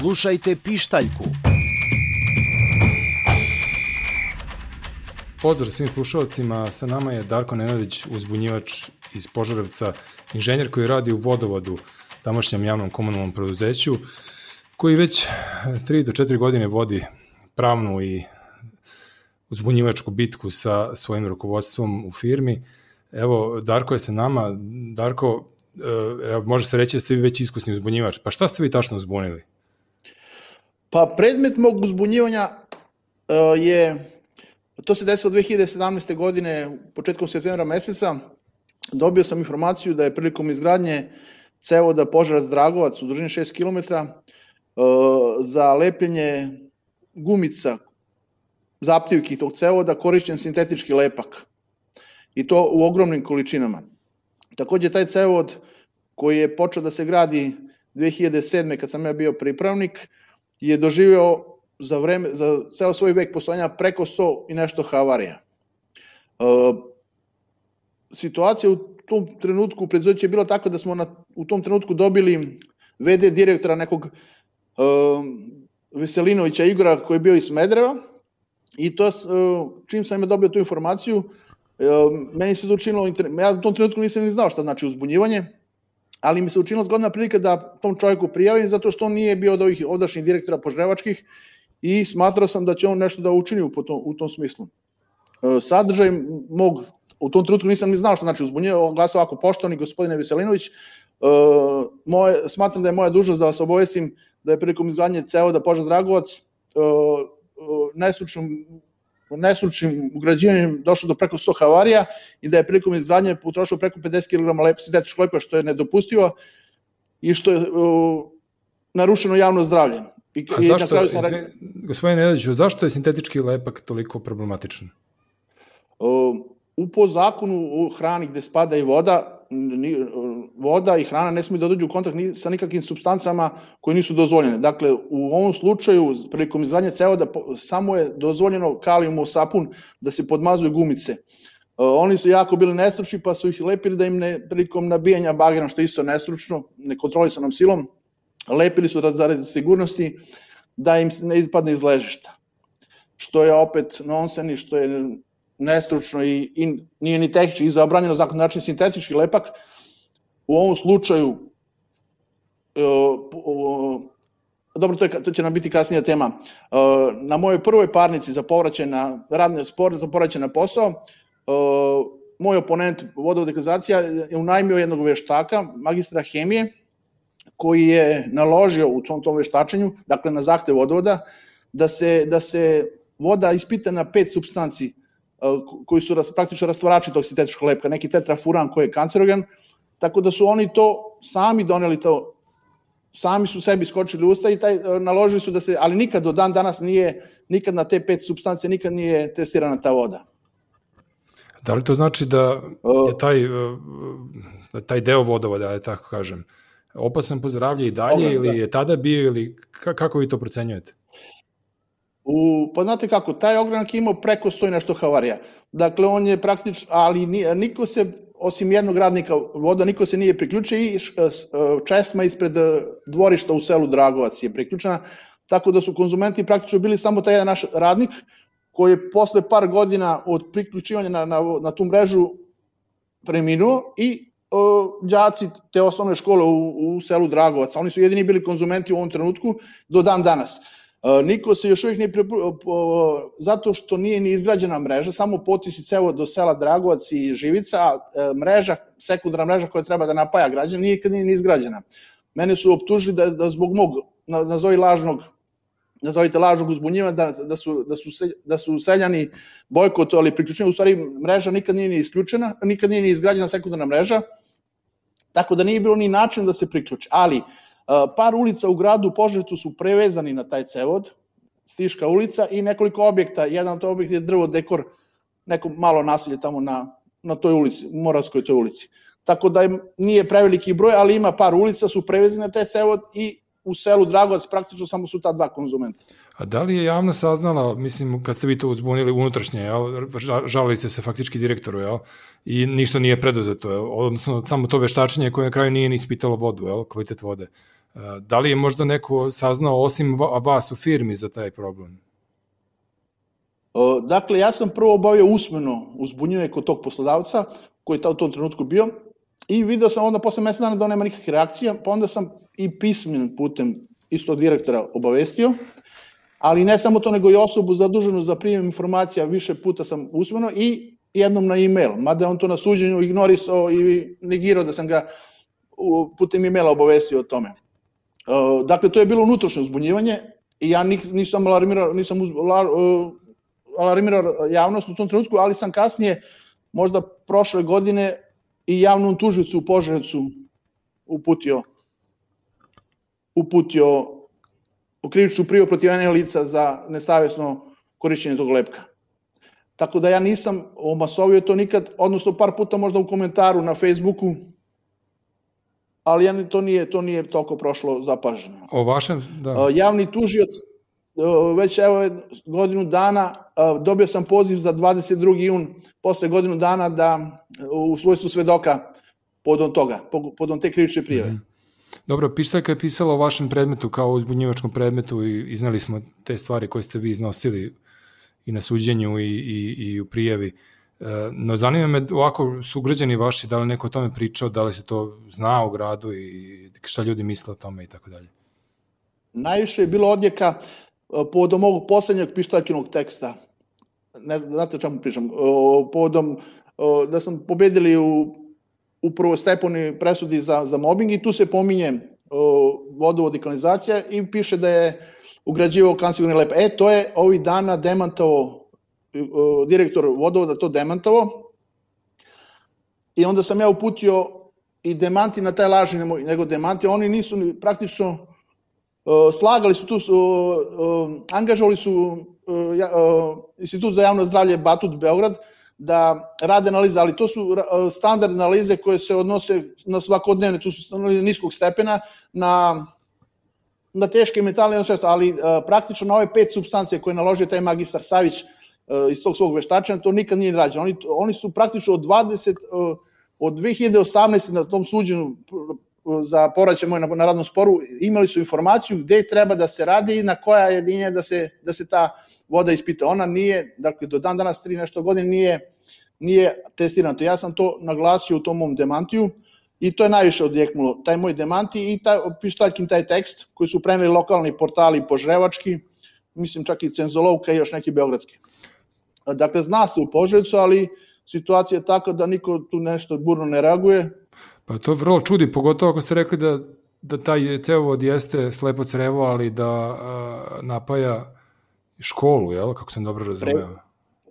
Slušajte Pištaljku. Pozdrav svim slušalcima, sa nama je Darko Nenadić, uzbunjivač iz Požarevca, inženjer koji radi u vodovodu, tamošnjem javnom komunalnom preduzeću, koji već 3 do 4 godine vodi pravnu i uzbunjivačku bitku sa svojim rukovodstvom u firmi. Evo, Darko je sa nama. Darko, e, može se reći da ste vi već iskusni uzbunjivač. Pa šta ste vi tačno uzbunili? Pa predmet mog uzbunjivanja uh, je, to se desilo 2017. godine, početkom septembra meseca, dobio sam informaciju da je prilikom izgradnje cevoda Požarac Dragovac u dužini 6 km uh, za lepljenje gumica zaptivki tog cevoda korišćen sintetički lepak i to u ogromnim količinama. Takođe taj cevod koji je počeo da se gradi 2007. kad sam ja bio pripravnik je doživeo za vreme za ceo svoj vek postojanja preko 100 i nešto havarija. E, situacija u tom trenutku preduzeće je bila tako da smo na, u tom trenutku dobili VD direktora nekog e, Veselinovića Igora koji je bio iz Smedreva i to čim sam ja dobio tu informaciju meni se to učinilo, ja u tom trenutku nisam ni znao šta znači uzbunjivanje, ali mi se učinilo zgodna prilika da tom čovjeku prijavim zato što on nije bio od ovih ovdašnjih direktora požrevačkih i smatrao sam da će on nešto da učini u tom, u tom smislu. Sadržaj mog, u tom trenutku nisam ni znao šta znači uzbunjivanje, glasao ovako poštovani gospodine Veselinović, moje, smatram da je moja dužnost da vas obavesim da je prilikom izgradnje ceo da Požar Dragovac najstručnom neslučnim ugrađivanjem došlo do preko 100 havarija i da je prilikom izgradnje potrošilo preko 50 kg lep, sintetičkog lepa, što je nedopustivo i što je uh, narušeno javno zdravlje. I, A zašto, na kraju sam izvin, gospodine Nedadiću, zašto je sintetički lepak toliko problematičan? Uh, u po zakonu o hrani gde spada i voda, ni, voda i hrana ne smiju da dođu u kontakt ni, sa nikakvim substancama koje nisu dozvoljene. Dakle, u ovom slučaju, prilikom izradnje cevoda, samo je dozvoljeno kalijum sapun da se podmazuju gumice. Uh, oni su jako bili nestručni, pa su ih lepili da im ne, prilikom nabijanja bagera, što je isto nestručno, nekontrolisanom silom, lepili su zaradi sigurnosti da im ne ispadne iz ležišta. Što je opet nonsen i što je nestručno i, i nije ni tehnički i zabranjeno zakon način sintetički lepak, u ovom slučaju uh, uh, dobro, to, je, to će nam biti kasnija tema. Uh, na mojoj prvoj parnici za povraćaj na radni spor, za povraćaj na posao, uh, moj oponent vodovodekalizacija je unajmio jednog veštaka, magistra hemije, koji je naložio u tom, tom veštačenju, dakle na zahtev vodovoda, da se, da se voda ispita na pet substanci koji su ras, praktično rastvarači tog sintetičkog lepka, neki tetrafuran koji je kancerogen, tako da su oni to sami doneli to, sami su sebi skočili usta i taj, naložili su da se, ali nikad do dan danas nije, nikad na te pet substance nikad nije testirana ta voda. Da li to znači da je taj, da taj deo vodovoda, da tako kažem, opasan po zdravlje i dalje Ogram, ili da. je tada bio ili kako vi to procenjujete? U, pa znate kako, taj ogranak je imao preko 100 nešto havarija. Dakle, on je praktično, ali niko se, osim jednog radnika voda, niko se nije priključio i česma ispred e, dvorišta u selu Dragovac je priključena, tako da su konzumenti praktično bili samo taj jedan naš radnik, koji je posle par godina od priključivanja na, na, na tu mrežu preminuo i o, đaci te osnovne škole u, u selu Dragovac. Oni su jedini bili konzumenti u ovom trenutku do dan danas. Niko se još uvijek ne pre... zato što nije ni izgrađena mreža, samo potisi cevo do sela Dragovac i Živica, e, mreža, sekundarna mreža koja treba da napaja građana, nikad nije ni izgrađena. Mene su optužili da, da zbog mog, nazovi lažnog nazovite lažnog uzbunjiva, da, da, su, da, su, se, da su seljani bojkotovali priključenje, u stvari mreža nikad nije ni isključena, nikad nije ni izgrađena sekundarna mreža, tako da nije bilo ni način da se priključi. Ali, uh, Par ulica u gradu Požarevcu su prevezani na taj cevod, Stiška ulica i nekoliko objekta. Jedan od objekta je drvo dekor, neko malo naselje tamo na, na toj ulici, Moravskoj toj ulici. Tako da nije preveliki broj, ali ima par ulica, su prevezani na taj cevod i u selu Dragovac praktično samo su ta dva konzumenta. A da li je javno saznala, mislim, kad ste vi to uzbunili unutrašnje, jel, žalili ste se faktički direktoru, jel, i ništa nije preduzeto, jel, odnosno samo to veštačenje koje na kraju nije ni ispitalo vodu, jel, kvalitet vode. Da li je možda neko saznao osim vas u firmi za taj problem? Dakle, ja sam prvo obavio usmeno uzbunjivanje kod tog poslodavca, koji je u tom trenutku bio, i video sam onda posle mesec dana da nema nikakve reakcija, pa onda sam i pismenim putem isto direktora obavestio, ali ne samo to, nego i osobu zaduženu za prijem informacija, više puta sam usmeno i jednom na e-mail, mada on to na suđenju ignorisao i negirao da sam ga putem e-maila obavestio o tome. Dakle, to je bilo unutrašnje uzbunjivanje i ja nisam alarmirao, nisam uz, alarmirao javnost u tom trenutku, ali sam kasnije, možda prošle godine, i javnom tužicu u Požarevcu uputio uputio u krivičnu prijavu protiv jedne lica za nesavjesno korišćenje tog lepka. Tako da ja nisam omasovio to nikad, odnosno par puta možda u komentaru na Facebooku, ali ja, to nije to nije toliko prošlo zapaženo. O vašem, da. Javni tužioc već evo godinu dana dobio sam poziv za 22. jun posle godinu dana da u svojstvu svedoka podom toga, podom te krivične prijeve. Mm -hmm. Dobro, pištajka je pisala o vašem predmetu kao uzbunjivačkom predmetu i iznali smo te stvari koje ste vi iznosili i na suđenju i, i, i u prijavi. E, no zanima me ovako su ugrađeni vaši, da li neko o tome pričao, da li se to zna u gradu i šta ljudi misle o tome i tako dalje. Najviše je bilo odjeka povodom ovog poslednjeg pištajkinog teksta. Ne znam, znate o čemu pričam. Povodom da sam pobedili u u prvosteponi presudi za, za mobbing i tu se pominje o, vodovod i kanalizacija i piše da je ugrađivao kancerogeni lep. E, to je ovih dana demantovao o, direktor vodovoda to demantovao i onda sam ja uputio i demanti na taj laži nego demanti, oni nisu ni praktično o, slagali su tu, o, angažovali su Institut za javno zdravlje Batut Beograd, da rade analize, ali to su standardne analize koje se odnose na svakodnevne, tu su analize niskog stepena, na, na teške metale, ali praktično na ove pet substancije koje naložio taj magistar Savić iz tog svog veštačenja, to nikad nije rađeno. Oni, oni su praktično od 20, od 2018. na tom suđenju za poraće moj na, na radnom sporu, imali su informaciju gde treba da se radi i na koja jedinja da se, da se ta voda ispita. Ona nije, dakle, do dan danas, tri nešto godine, nije, nije testirana. To ja sam to naglasio u tom mom demantiju i to je najviše odjeknulo. Taj moj demanti i taj, pištaljkin taj tekst koji su preneli lokalni portali požrevački, mislim čak i Cenzolovka i još neki beogradski. Dakle, zna se u Požrevcu, ali situacija je taka da niko tu nešto burno ne reaguje, Pa to vrlo čudi, pogotovo ako ste rekli da, da taj cevovod jeste slepo crevo, ali da a, napaja školu, jel? Kako sam dobro razumeo.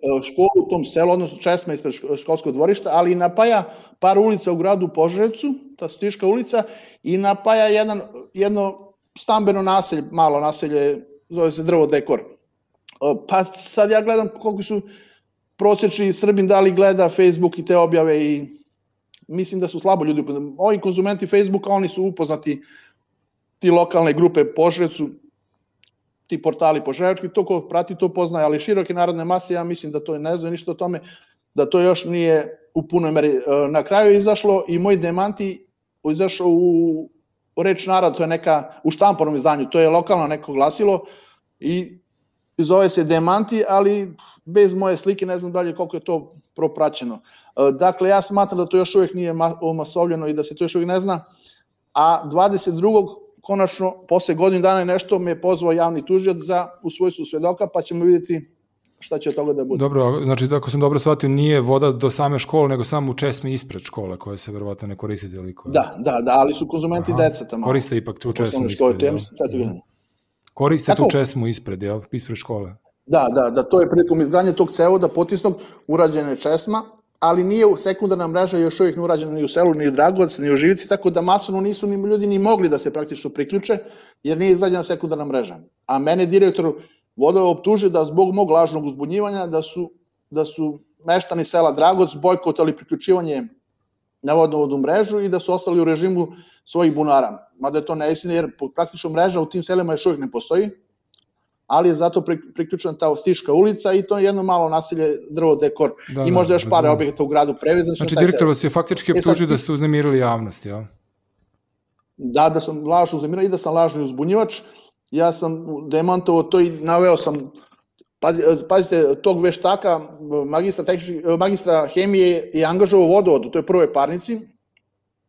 E, školu u tom selu, odnosno česma ispred školskog dvorišta, ali napaja par ulica u gradu Požarevcu, ta Stiška ulica, i napaja jedan, jedno stambeno naselje, malo naselje, zove se Drvo Dekor. Pa sad ja gledam koliko su prosječni Srbin da li gleda Facebook i te objave i mislim da su slabo ljudi upoznati. Ovi konzumenti Facebooka, oni su upoznati ti lokalne grupe Požrecu, ti portali Požrevački, to ko prati to poznaje, ali široke narodne mase, ja mislim da to ne zove ništa o tome, da to još nije u punoj meri. E, na kraju je izašlo i moj demanti izašao u reč narod, to je neka, u štampanom izdanju, to je lokalno neko glasilo i zove se Demanti, ali bez moje slike ne znam dalje koliko je to propraćeno. E, dakle, ja smatram da to još uvijek nije omasovljeno i da se to još uvijek ne zna, a 22. konačno, posle godinu dana nešto me je pozvao javni tužijac za u svojstvu svedoka, pa ćemo vidjeti šta će od toga da bude. Dobro, znači ako sam dobro shvatio, nije voda do same škole, nego samo u česmi ispred škole, koje se verovatno ne koriste ili koje... Da, da, da, ali su konzumenti Aha, deca tamo. Koriste ipak tu česmu ispred. Škole, to ja mislim četiri godina. Koriste Tako? tu česmu ispred, jel? Ispred škole. Da, da, da, to je prilikom izgradnje tog cevoda potisnog urađena je česma, ali nije u sekundarna mreža još uvijek ne urađena ni u selu, ni u Dragovac, ni u Živici, tako da masovno nisu ni ljudi ni mogli da se praktično priključe, jer nije izgrađena sekundarna mreža. A mene direktor vodova optuži da zbog mog lažnog uzbunjivanja da su, da su meštani sela Dragovac bojkotali priključivanje na vodovodnu mrežu i da su ostali u režimu svojih bunara. Mada je to neistina jer praktično mreža u tim selima još uvijek ne postoji, ali je zato priključena ta Ostiška ulica i to je jedno malo naselje drvo dekor da, i možda da, još pare objekata u gradu prevezan Znači direktor vas je faktički e optužio e, da ste uznemirili javnost, jel? Da, da sam lažno uznemiravač i da sam lažni uzbunjivač. Ja sam demantovao to i naveo sam Pazi, pazite, tog veštaka, magistra, tehnički, magistra hemije je angažovao vodovodu, to je prvoj parnici,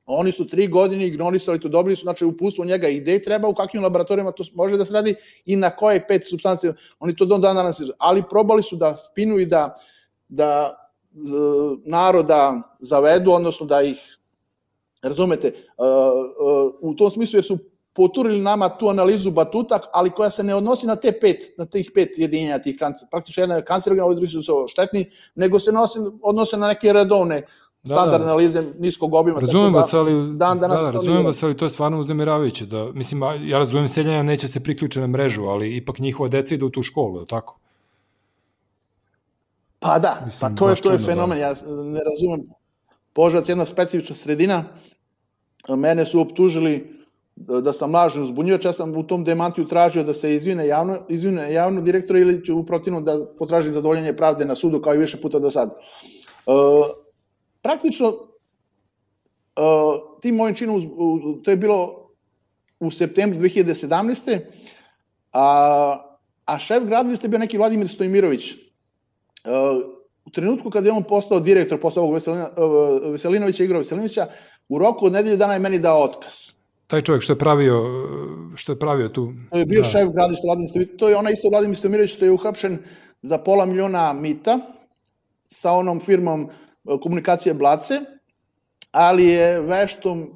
Oni su tri godine ignorisali to, dobili su znači upustvo njega i gde treba, u kakvim laboratorijama to može da se radi i na koje pet substancije, oni to do dan danas ali probali su da spinu i da, da naroda zavedu, odnosno da ih, razumete, u tom smislu jer su poturili nama tu analizu batutak, ali koja se ne odnosi na te pet, na tih pet jedinjenja tih kancer. Praktično jedna je kancerogena, ovi drugi su štetni, nego se nosi, odnose na neke redovne standardne da, da. analize niskog obima. Razumem vas, da ali, dan danas da, da, razumem vas, ali to je stvarno uznemiravajuće. Da, mislim, ja razumem seljanja neće se priključiti na mrežu, ali ipak njihova deca ide u tu školu, je tako? Pa da, mislim, pa to je, to je da. fenomen, da. ja ne razumem. Požac je jedna specifična sredina, mene su optužili da sam lažno uzbunjivač, ja sam u tom demantiju tražio da se izvine javno, izvine javno direktora ili ću u protivnom da potražim zadovoljenje pravde na sudu kao i više puta do sada. Uh, praktično uh, tim mojim činom, to je bilo u septembru 2017. A, a šef gradilišta je bio neki Vladimir Stojmirović. Uh, u trenutku kada je on postao direktor posle ovog Veselina, uh, Veselinovića, Igora Veselinovića, u roku od nedelju dana je meni dao otkaz. Taj čovjek što je pravio, što je pravio tu... To je bio da. šef gradilišta Vladimir Stojmirović. To je ona isto Vladimir Stojmirović što je uhapšen za pola miliona mita sa onom firmom komunikacije Blace, ali je veštom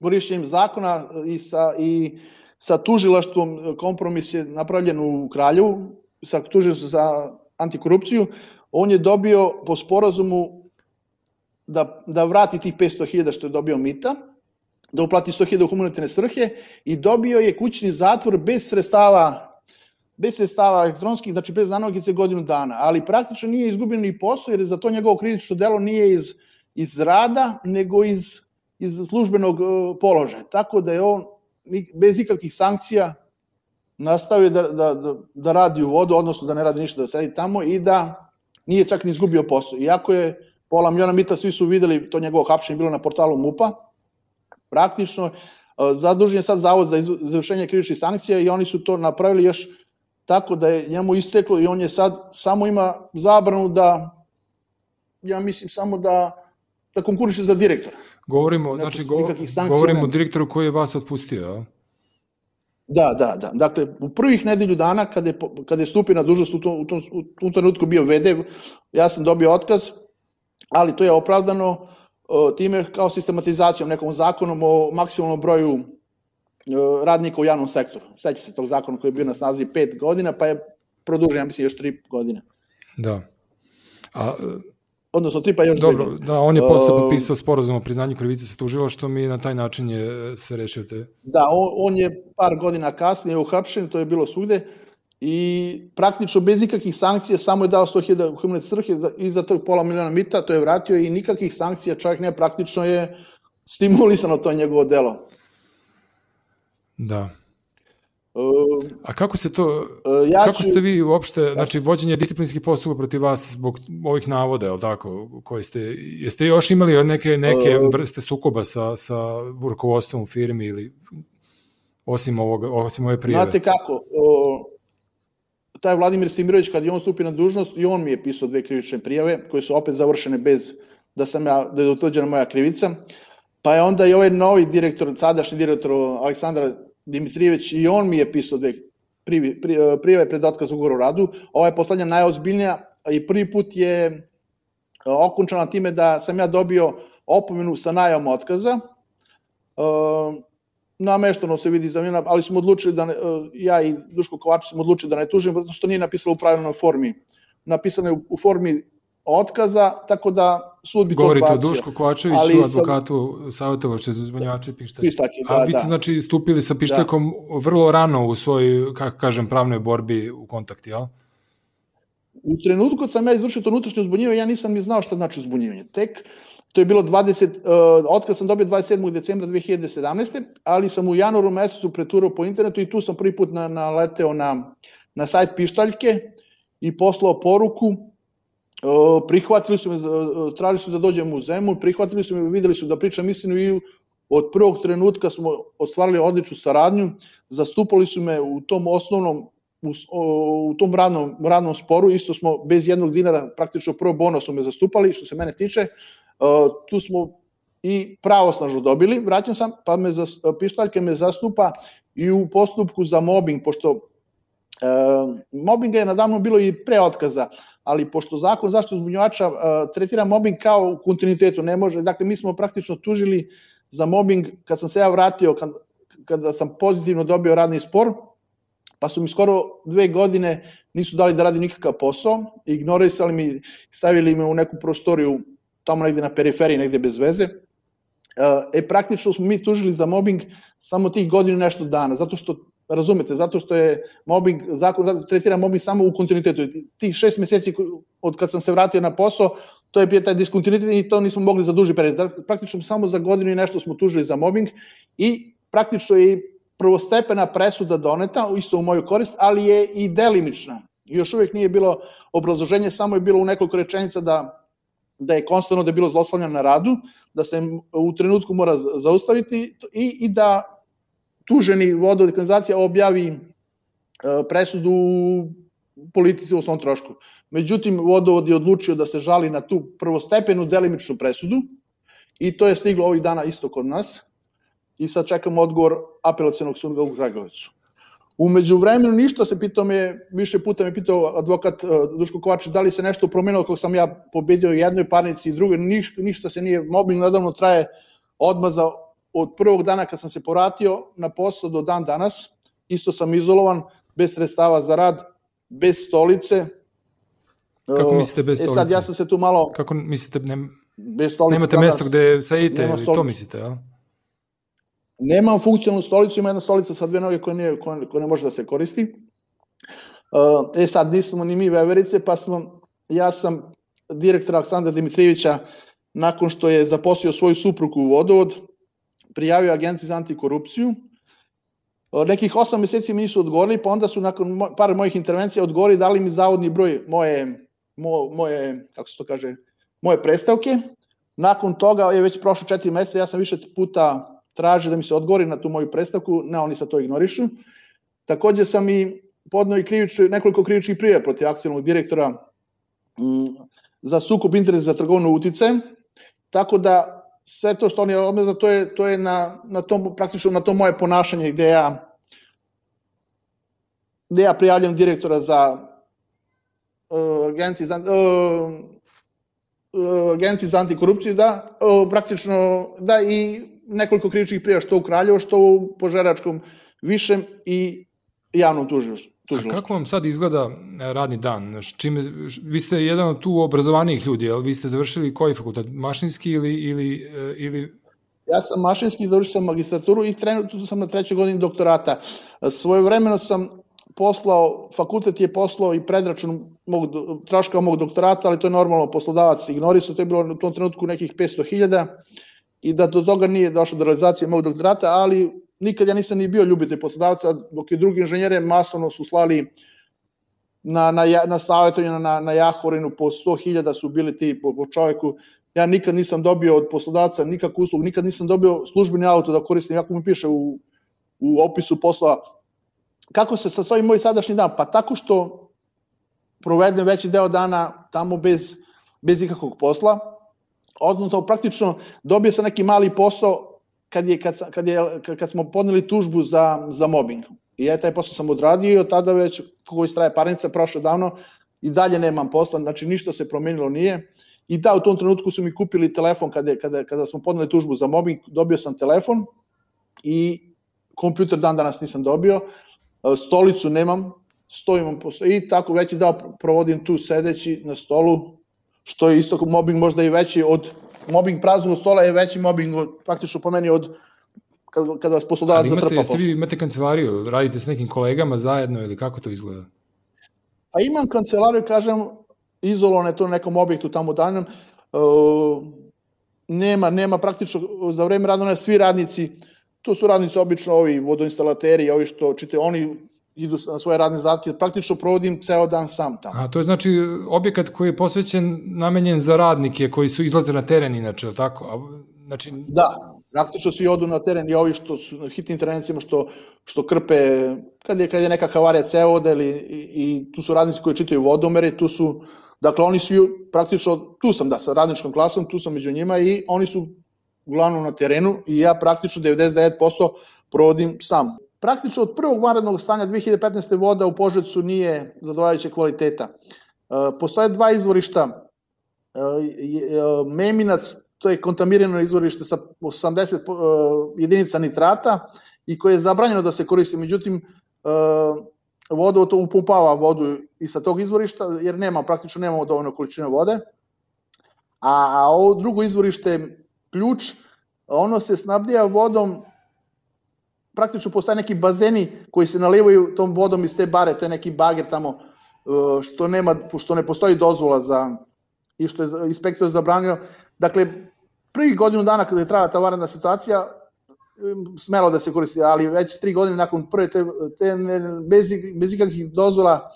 korišćenjem zakona i sa, i sa tužilaštvom kompromis je napravljen u Kraljevu, sa tužilaštvom za antikorupciju, on je dobio po sporazumu da, da vrati tih 500.000 što je dobio mita, da uplati 100.000 u humanitarne svrhe i dobio je kućni zatvor bez sredstava bez sredstava elektronskih, znači bez nanogice godinu dana, ali praktično nije izgubio ni posao, jer za to njegovo kritično delo nije iz, iz rada, nego iz, iz službenog uh, položaja. Tako da je on bez ikakvih sankcija nastavio da, da, da, da radi u vodu, odnosno da ne radi ništa, da sedi tamo i da nije čak ni izgubio posao. Iako je pola miliona mita, svi su videli to njegovo hapšenje bilo na portalu MUPA, praktično zadužen je sad zavod za izvršenje krivičnih sankcija i oni su to napravili još tako da je njemu isteklo i on je sad samo ima zabranu da ja mislim samo da da konkuriše za direktora. Govorimo, znači, znači go, govorimo o direktoru koji je vas otpustio, a? Da, da, da. Dakle, u prvih nedelju dana kada je, kada je stupio na dužnost u tom, u tom, u tom trenutku bio VD, ja sam dobio otkaz, ali to je opravdano time kao sistematizacijom, nekom zakonom o maksimalnom broju E, radnika u javnom sektoru. Sveća se tog zakona koji je bio na snazi pet godina, pa je produžen, ja mislim, još tri godine. Da. A, odnosno tri pa još Dobro, dve da, on je posle potpisao sporazum o priznanju krivice sa tužilaštvom i na taj način je se rešio te... Da, on, on je par godina kasnije uhapšen, to je bilo svugde, i praktično bez ikakvih sankcija samo je dao 100.000 humane svrhe i za to pola miliona mita, to je vratio i nikakvih sankcija čovjek ne, praktično je stimulisano to njegovo delo. Da. Uh, A kako se to, uh, ja kako ću, ste vi uopšte, ja. znači vođenje disciplinskih postupka protiv vas zbog ovih navoda, je li tako, koji ste, jeste još imali neke, neke uh, vrste sukoba sa, sa rukovodstvom u firmi ili osim, ovoga, osim ove prijeve? Znate kako, uh, taj Vladimir Stimirović, kad je on stupio na dužnost, i on mi je pisao dve krivične prijave, koje su opet završene bez da sam ja, da je utvrđena moja krivica, pa je onda i ovaj novi direktor, sadašnji direktor Aleksandar Dimitrijević i on mi je pisao dve prijave pred otkaz ugovor o radu. Ova je poslednja najozbiljnija i prvi put je e, okončana time da sam ja dobio opomenu sa najavom otkaza. E, namešteno se vidi za mene, ali smo odlučili da ne, e, ja i Duško Kovačić smo odlučili da ne tužimo, zato što nije napisalo u pravilnoj formi. Napisano je u formi otkaza, tako da sud bi Govorite to odbacio. Govorite o Duško Kovačeviću, advokatu savjetovače za izvanjače pištelj. Pištaki, da, A vi ste, da. znači, stupili sa pišteljkom da. vrlo rano u svojoj, kako kažem, pravnoj borbi u kontakti, jel? U trenutku kad sam ja izvršio to unutrašnje uzbunjivanje, ja nisam ni znao šta znači uzbunjivanje. Tek, to je bilo 20, uh, otkaz sam dobio 27. decembra 2017. ali sam u januaru mesecu preturao po internetu i tu sam prvi put na, naleteo na, na sajt Pištaljke i poslao poruku prihvatili su me, tražili su da dođem u Zemun, prihvatili su me, videli su da pričam istinu i od prvog trenutka smo ostvarili odličnu saradnju, zastupali su me u tom osnovnom u, u tom radnom, radnom sporu, isto smo bez jednog dinara, praktično prvo bono su me zastupali, što se mene tiče, tu smo i pravosnažno dobili, vraćam sam, pa me za, pištaljke me zastupa i u postupku za mobbing, pošto e, mobbinga je nadavno bilo i pre otkaza, ali pošto zakon zaštitu uzbunjivača e, tretira mobbing kao u kontinuitetu, ne može, dakle mi smo praktično tužili za mobbing kad sam se ja vratio, kad, kada sam pozitivno dobio radni spor, pa su mi skoro dve godine nisu dali da radi nikakav posao, ignorisali mi, stavili me u neku prostoriju tamo negde na periferiji, negde bez veze. E, praktično smo mi tužili za mobbing samo tih godinu nešto dana, zato što razumete, zato što je mobbing, zakon tretira mobbing samo u kontinuitetu. Tih šest meseci od kad sam se vratio na posao, to je bio taj diskontinuitet i to nismo mogli za duži period. Praktično samo za godinu i nešto smo tužili za mobbing i praktično je prvostepena presuda doneta, isto u moju korist, ali je i delimična. Još uvek nije bilo obrazloženje, samo je bilo u nekoliko rečenica da da je konstantno da je bilo zlostavljano na radu, da se u trenutku mora zaustaviti i, i da tuženi vodovod kanalizacija objavi e, presudu politici u svom trošku. Međutim, vodovod je odlučio da se žali na tu prvostepenu delimičnu presudu i to je stiglo ovih dana isto kod nas i sad čekamo odgovor apelacijenog suda u Kragovicu. Umeđu vremenu ništa se pitao me, više puta me pitao advokat uh, Duško Kovač da li se nešto promenilo kako sam ja pobedio jednoj parnici i drugoj, Niš, ništa se nije, mobbing nadavno traje odmaza od prvog dana kad sam se poratio na posao do dan danas, isto sam izolovan, bez sredstava za rad, bez stolice. Kako mislite bez stolice? E sad ja sam se tu malo... Kako mislite, ne, bez stolice nemate mesto gde sedite to mislite, ja? Nemam funkcionalnu stolicu, ima jedna stolica sa dve noge koja, nije, koja, koja ne može da se koristi. Uh, e sad, nismo ni mi veverice, pa smo, ja sam direktor Aleksandra Dimitrijevića, nakon što je zaposlio svoju suprugu u vodovod, prijavio agenciji za antikorupciju. Uh, nekih osam meseci mi nisu odgovorili, pa onda su nakon par mojih intervencija odgovorili, dali mi zavodni broj moje, mo, moje kako se to kaže, moje predstavke. Nakon toga je već prošlo četiri meseca, ja sam više puta traže da mi se odgovori na tu moju predstavku, ne, oni sa to ignorišu. Takođe sam i podnao i krivič, nekoliko krivičnih prijeva protiv aktualnog direktora m, za sukup interesa za trgovinu utice, tako da sve to što oni obmeza, to je, to je na, na tom, praktično na to moje ponašanje gde ja gde ja prijavljam direktora za uh, agenciji za, uh, agenciji za antikorupciju, da, praktično, da i nekoliko krivičnih prijava što u Kraljevo, što u Požeračkom višem i javnom tužilaštvu. A kako vam sad izgleda e, radni dan? Čime, vi ste jedan od tu obrazovanijih ljudi, ali vi ste završili koji fakultet? Mašinski ili, ili, e, ili Ja sam mašinski, završio sam magistraturu i trenutno sam na trećoj godini doktorata. Svoje vremeno sam poslao, fakultet je poslao i predračun mog, troška mog doktorata, ali to je normalno, poslodavac ignorisao, to je bilo u tom trenutku nekih 500.000 i da do toga nije došlo do realizacije mog doktorata, ali nikad ja nisam ni bio ljubitelj poslodavca, dok je drugi inženjere masovno su slali na, na, na savjetovanje na, na Jahorinu po 100.000 su bili ti po, po čoveku. Ja nikad nisam dobio od poslodavca nikakvu uslugu, nikad nisam dobio službeni auto da koristim, jako mi piše u, u opisu posla. Kako se sa svojim moj sadašnji dan? Pa tako što provedem veći deo dana tamo bez, bez ikakvog posla, odnosno praktično dobio sam neki mali posao kad, je, kad, kad, je, kad smo podneli tužbu za, za mobbing. I ja taj posao sam odradio i od tada već, kako istraje parnica, prošlo davno, i dalje nemam posla, znači ništa se promenilo nije. I da, u tom trenutku su mi kupili telefon kada, kada, kada smo podneli tužbu za mobbing, dobio sam telefon i kompjuter dan danas nisam dobio, stolicu nemam, stojim i tako veći dao provodim tu sedeći na stolu, što je isto mobbing možda i veći od mobbing praznog stola je veći mobbing od, praktično po meni od kada, kada vas poslodavac zatrpa posao. Jeste vi imate kancelariju, radite s nekim kolegama zajedno ili kako to izgleda? A imam kancelariju, kažem, izolovano je to na nekom objektu tamo daljnom. Uh, nema, nema praktično, za vreme radnog svi radnici, to su radnici obično ovi vodoinstalateri, ovi što čite, oni idu na svoje radne zadatke, praktično provodim ceo dan sam tamo. A to je znači objekat koji je posvećen, namenjen za radnike koji su izlaze na teren inače, tako? A, znači... Da, praktično svi odu na teren i ovi što su na hitnim intervencijama što, što krpe, kad je, kad je neka havarija cevoda ili, i, i tu su radnici koji čitaju vodomere, tu su, dakle oni svi praktično, tu sam da, sa radničkom klasom, tu sam među njima i oni su uglavnom na terenu i ja praktično 99% provodim sam. Praktično od prvog vanrednog stanja 2015. voda u Požecu nije zadovoljajuće kvaliteta. E, postoje dva izvorišta, e, e, Meminac, to je kontaminirano izvorište sa 80 jedinica nitrata i koje je zabranjeno da se koristi, međutim vodu to upumpava vodu i sa tog izvorišta, jer nema, praktično nemamo dovoljno količine vode. A, a ovo drugo izvorište, ključ, ono se snabdija vodom praktično postaje neki bazeni koji se nalivaju tom vodom iz te bare, to je neki bager tamo e, što nema, što ne postoji dozvola za i što je inspektor zabranio. Dakle, prvi godinu dana kada je trajala ta varana situacija, smelo da se koristi, ali već tri godine nakon prve te, te bez, bez ikakvih dozvola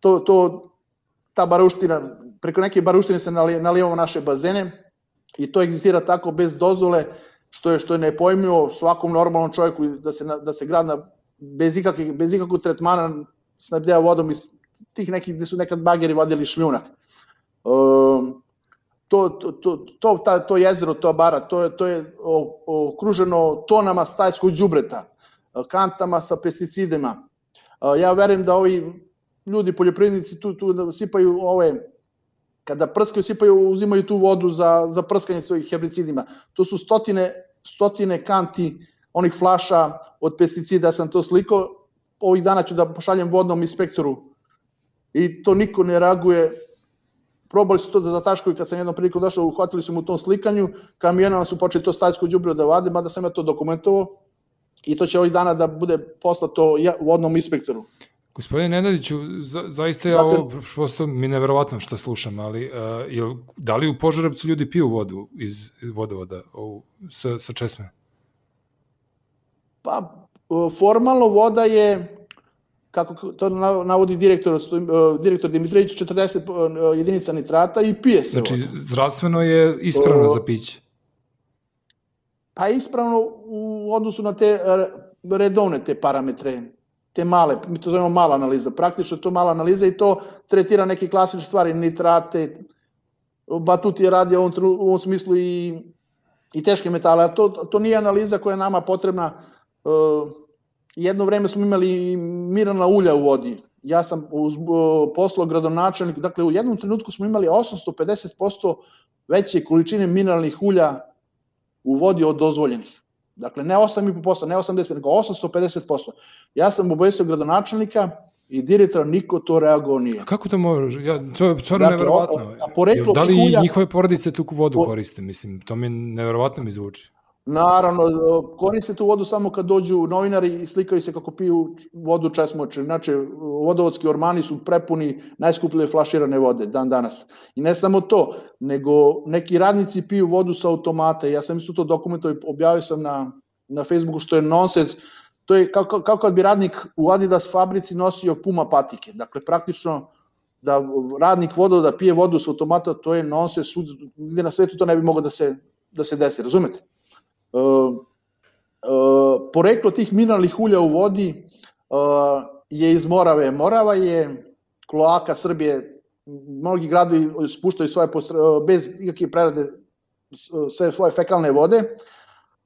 to, to, ta baruština, preko neke baruštine se nalijevamo naše bazene i to egzistira tako bez dozvole što je što je nepojmljivo svakom normalnom čovjeku da se da se grad na bez ikakvih bez ikakvog tretmana snabdeva vodom iz tih nekih gde su nekad bageri vodili šljunak. Um, to, to, to, to, ta, to jezero, to bara, to je, to je okruženo tonama stajskog đubreta, kantama sa pesticidima. Ja verujem da ovi ljudi, poljoprivrednici, tu, tu sipaju ove kada prskaju, sipaju, uzimaju tu vodu za, za prskanje svojih herbicidima. To su stotine, stotine kanti onih flaša od pesticida, sam to sliko, ovih dana ću da pošaljem vodnom inspektoru. I to niko ne reaguje, probali su to da zataškuju kad sam jednom prilikom došao, uhvatili su mu u tom slikanju, kamionama su počeli to stajsko đubrivo da vade, mada sam ja to dokumentovao. I to će ovih dana da bude poslato vodnom inspektoru. Gospodine Nenadiću, za, zaista je dakle, ovo prosto mi neverovatno što slušam, ali uh, jel, da li u Požarevcu ljudi piju vodu iz vodovoda o, sa, sa česme? Pa, formalno voda je, kako to navodi direktor, e, direktor Dimitrijević, 40 e, jedinica nitrata i pije se znači, voda. Znači, zdravstveno je ispravno za piće? Pa ispravno u odnosu na te redovne te parametre te male, mi to zovemo mala analiza, praktično to mala analiza i to tretira neke klasične stvari, nitrate, Batut je radio u ovom, u ovom smislu i, i teške metale, a to, to nije analiza koja je nama potrebna. Uh, jedno vreme smo imali mirana ulja u vodi. Ja sam uz poslo gradonačelnik, dakle u jednom trenutku smo imali 850% veće količine mineralnih ulja u vodi od dozvoljenih. Dakle, ne 8,5%, ne 80%, nego 850%. Ja sam obavestio gradonačelnika i direktor niko to reagovao nije. A kako to može? Ja, to je stvarno dakle, neverovatno. A poreklo da li njihove porodice tu vodu po, koriste? Mislim, to mi neverovatno mi zvuči. Naravno, koriste tu vodu samo kad dođu novinari i slikaju se kako piju vodu česmoče. Znači, vodovodski ormani su prepuni najskuplje flaširane vode dan danas. I ne samo to, nego neki radnici piju vodu sa automata. Ja sam isto to dokumentovao i objavio sam na, na Facebooku što je nonsens. To je kao, kao kad bi radnik u Adidas fabrici nosio Puma patike. Dakle, praktično da radnik vodu da pije vodu sa automata, to je nonsens, gde na svetu to ne bi moglo da se, da se desi, razumete? Uh, uh, poreklo tih mineralnih ulja u vodi uh, je iz Morave. Morava je kloaka Srbije, mnogi gradovi spuštaju svoje postre, bez ikakve prerade sve svoje fekalne vode,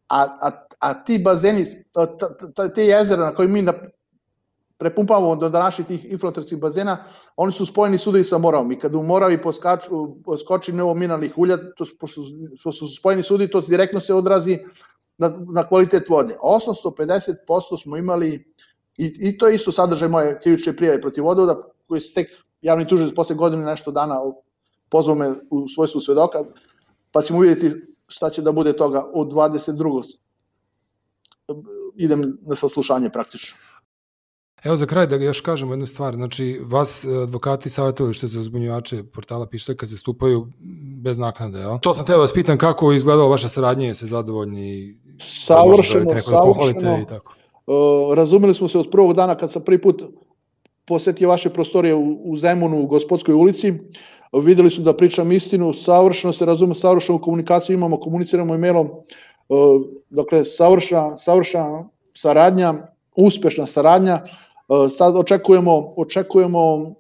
a, a, a ti bazeni, te jezera na koji mi prepumpavamo do današnjih tih infiltracijskih bazena, oni su spojeni sudovi sa Moravom i kada u Moravi poskaču, poskoči nivo mineralnih ulja, to, pošto, pošto su spojeni sudovi, to direktno se odrazi na, na kvalitet vode. 850% smo imali, i, i to je isto sadržaj moje krivične prijave protiv vodovoda, koji se tek javni tužilac posle godine nešto dana pozvao me u svojstvu svedoka, pa ćemo vidjeti šta će da bude toga od 22. Idem na saslušanje praktično. Evo za kraj da još kažemo jednu stvar, znači vas e, advokati savjetuju što za uzbunjivače portala Pištaka zastupaju bez naknade, jel? To sam teo vas pitan kako izgledala vaša saradnja, jeste zadovoljni? Savršeno, da savršeno. I tako. Uh, razumeli smo se od prvog dana kad sam prvi put posetio vaše prostorije u, u Zemunu, u Gospodskoj ulici, videli su da pričam istinu, savršeno se razume, savršenu komunikaciju imamo, komuniciramo e-mailom, dakle, savršena, savršena saradnja, uspešna saradnja. Sad očekujemo, očekujemo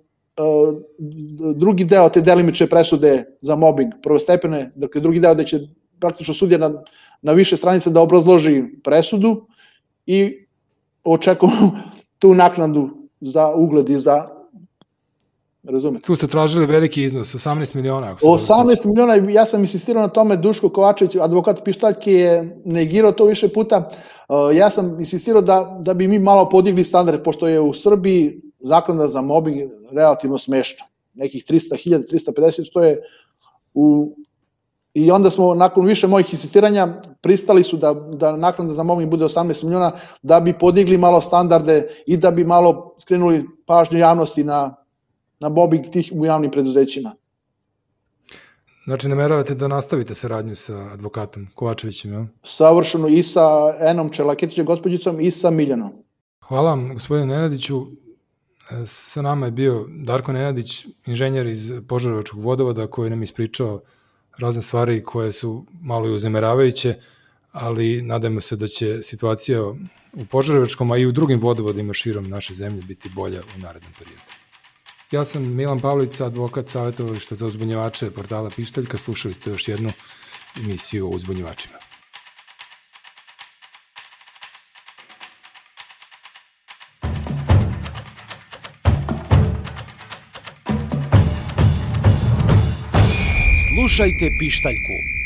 drugi deo te delimične presude za mobbing prvostepene, dakle drugi deo da će praktično sudija na, na više stranice da obrazloži presudu i očekujemo tu naknadu za ugled i za Razumete? Tu ste tražili veliki iznos, 18 miliona. Ako 18 miliona, ja sam insistirao na tome, Duško Kovačević, advokat Pištaljke je negirao to više puta. Uh, ja sam insistirao da, da bi mi malo podigli standarde, pošto je u Srbiji zaklada za mobbing relativno smešna. Nekih 300.000, 350, to je u I onda smo, nakon više mojih insistiranja, pristali su da, da naknada za mobbing bude 18 miliona, da bi podigli malo standarde i da bi malo skrenuli pažnju javnosti na, na mobbing tih u javnim preduzećima. Znači, nameravate da nastavite saradnju sa advokatom Kovačevićem, ja? Savršeno i sa Enom Čelaketićem, gospođicom, i sa Miljanom. Hvala vam, gospodine Nenadiću. Sa nama je bio Darko Nenadić, inženjer iz Požarevačkog vodovoda, koji nam ispričao razne stvari koje su malo i uzemeravajuće, ali nadajmo se da će situacija u Požarevačkom, a i u drugim vodovodima širom naše zemlje biti bolja u narednom periodu. Ja sam Milan Pavlica, advokat savjetovališta za uzbunjevače portala Pištaljka. Slušali ste još jednu emisiju o uzbunjevačima. Slušajte Pištaljku